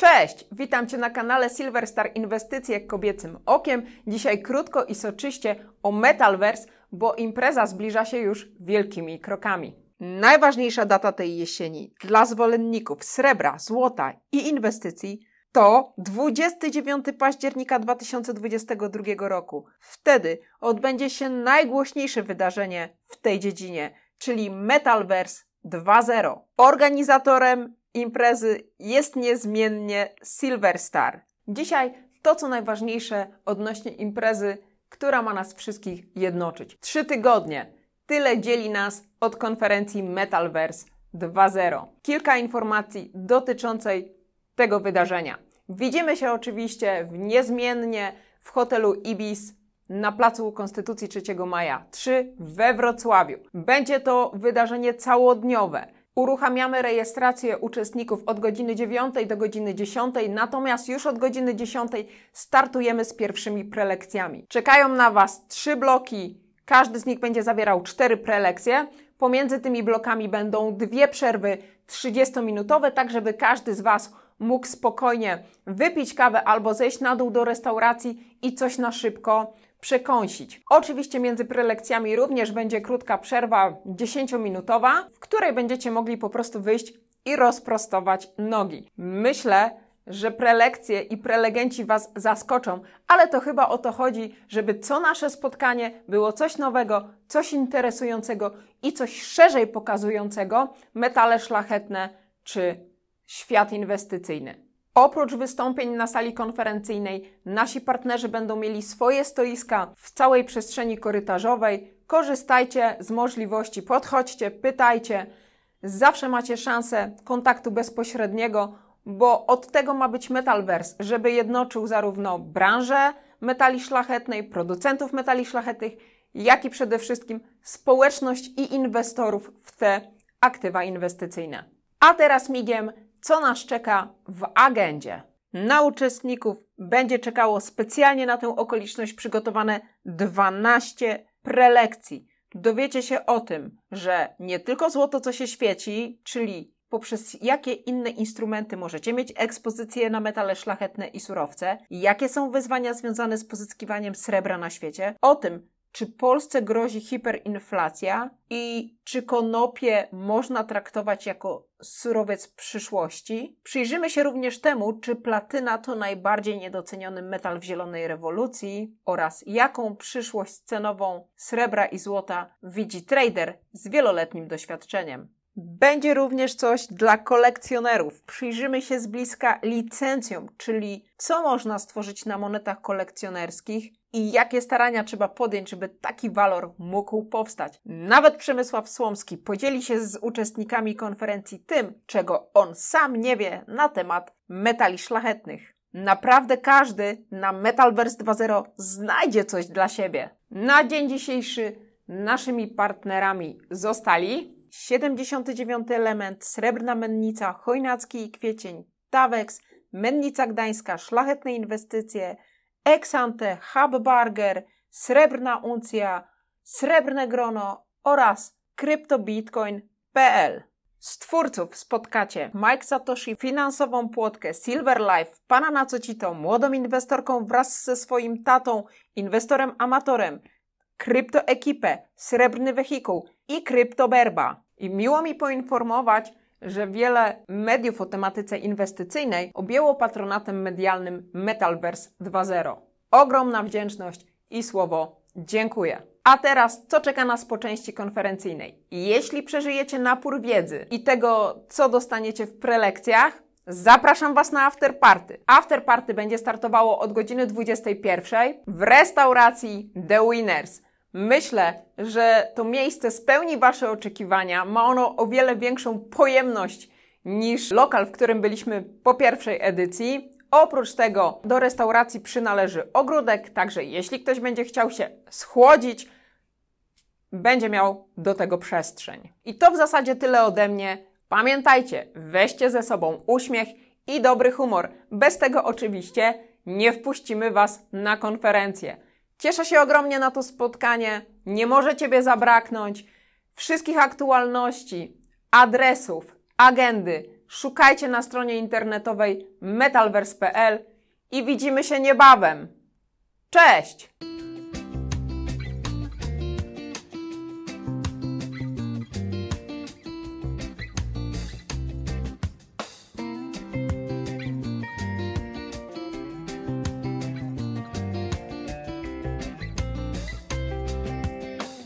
Cześć! Witam Cię na kanale Silverstar Inwestycje Kobiecym Okiem. Dzisiaj krótko i soczyście o Metalverse, bo impreza zbliża się już wielkimi krokami. Najważniejsza data tej jesieni dla zwolenników srebra, złota i inwestycji to 29 października 2022 roku. Wtedy odbędzie się najgłośniejsze wydarzenie w tej dziedzinie, czyli Metalverse 2.0. Organizatorem imprezy jest niezmiennie Silver Star. Dzisiaj to, co najważniejsze odnośnie imprezy, która ma nas wszystkich jednoczyć. Trzy tygodnie. Tyle dzieli nas od konferencji Metalverse 2.0. Kilka informacji dotyczącej tego wydarzenia. Widzimy się oczywiście w niezmiennie w hotelu Ibis na Placu Konstytucji 3 maja 3 we Wrocławiu. Będzie to wydarzenie całodniowe. Uruchamiamy rejestrację uczestników od godziny 9 do godziny 10, natomiast już od godziny 10 startujemy z pierwszymi prelekcjami. Czekają na Was trzy bloki, każdy z nich będzie zawierał cztery prelekcje. Pomiędzy tymi blokami będą dwie przerwy 30-minutowe, tak żeby każdy z Was mógł spokojnie wypić kawę albo zejść na dół do restauracji i coś na szybko przekąsić. Oczywiście między prelekcjami również będzie krótka przerwa 10-minutowa, w której będziecie mogli po prostu wyjść i rozprostować nogi. Myślę, że prelekcje i prelegenci Was zaskoczą, ale to chyba o to chodzi, żeby co nasze spotkanie było coś nowego, coś interesującego i coś szerzej pokazującego metale szlachetne czy świat inwestycyjny. Oprócz wystąpień na sali konferencyjnej, nasi partnerzy będą mieli swoje stoiska w całej przestrzeni korytarzowej. Korzystajcie z możliwości, podchodźcie, pytajcie. Zawsze macie szansę kontaktu bezpośredniego, bo od tego ma być Metalverse, żeby jednoczył zarówno branżę metali szlachetnej, producentów metali szlachetnych, jak i przede wszystkim społeczność i inwestorów w te aktywa inwestycyjne. A teraz migiem co nas czeka w agendzie. Na uczestników będzie czekało specjalnie na tę okoliczność przygotowane 12 prelekcji. Dowiecie się o tym, że nie tylko złoto, co się świeci, czyli poprzez jakie inne instrumenty możecie mieć ekspozycję na metale szlachetne i surowce, jakie są wyzwania związane z pozyskiwaniem srebra na świecie, o tym, czy Polsce grozi hiperinflacja i czy konopie można traktować jako surowiec przyszłości? Przyjrzymy się również temu, czy platyna to najbardziej niedoceniony metal w zielonej rewolucji oraz jaką przyszłość cenową srebra i złota widzi trader z wieloletnim doświadczeniem. Będzie również coś dla kolekcjonerów. Przyjrzymy się z bliska licencjom, czyli co można stworzyć na monetach kolekcjonerskich i jakie starania trzeba podjąć, żeby taki walor mógł powstać. Nawet Przemysław Słomski podzieli się z uczestnikami konferencji tym, czego on sam nie wie na temat metali szlachetnych. Naprawdę każdy na Metalverse 2.0 znajdzie coś dla siebie. Na dzień dzisiejszy naszymi partnerami zostali 79 element, Srebrna Mennica, Chojnacki i Kwiecień, Tawex, Mennica Gdańska, Szlachetne Inwestycje, Exante, Hub Barger, Srebrna Uncja, Srebrne Grono oraz CryptoBitcoin.pl. Z twórców spotkacie Mike Satoshi, finansową płotkę Silver Life, pana Nacocito, młodą inwestorką wraz ze swoim tatą, inwestorem amatorem, kryptoekipę, srebrny wehikuł i kryptoberba. I miło mi poinformować, że wiele mediów o tematyce inwestycyjnej objęło patronatem medialnym Metalverse 2.0. Ogromna wdzięczność i słowo dziękuję. A teraz, co czeka nas po części konferencyjnej? Jeśli przeżyjecie napór wiedzy i tego, co dostaniecie w prelekcjach, Zapraszam Was na afterparty. Afterparty będzie startowało od godziny 21 w restauracji The Winners. Myślę, że to miejsce spełni Wasze oczekiwania. Ma ono o wiele większą pojemność niż lokal, w którym byliśmy po pierwszej edycji. Oprócz tego do restauracji przynależy ogródek, także jeśli ktoś będzie chciał się schłodzić, będzie miał do tego przestrzeń. I to w zasadzie tyle ode mnie. Pamiętajcie, weźcie ze sobą uśmiech i dobry humor. Bez tego oczywiście nie wpuścimy Was na konferencję. Cieszę się ogromnie na to spotkanie. Nie może Ciebie zabraknąć. Wszystkich aktualności, adresów, agendy szukajcie na stronie internetowej metalverse.pl i widzimy się niebawem. Cześć!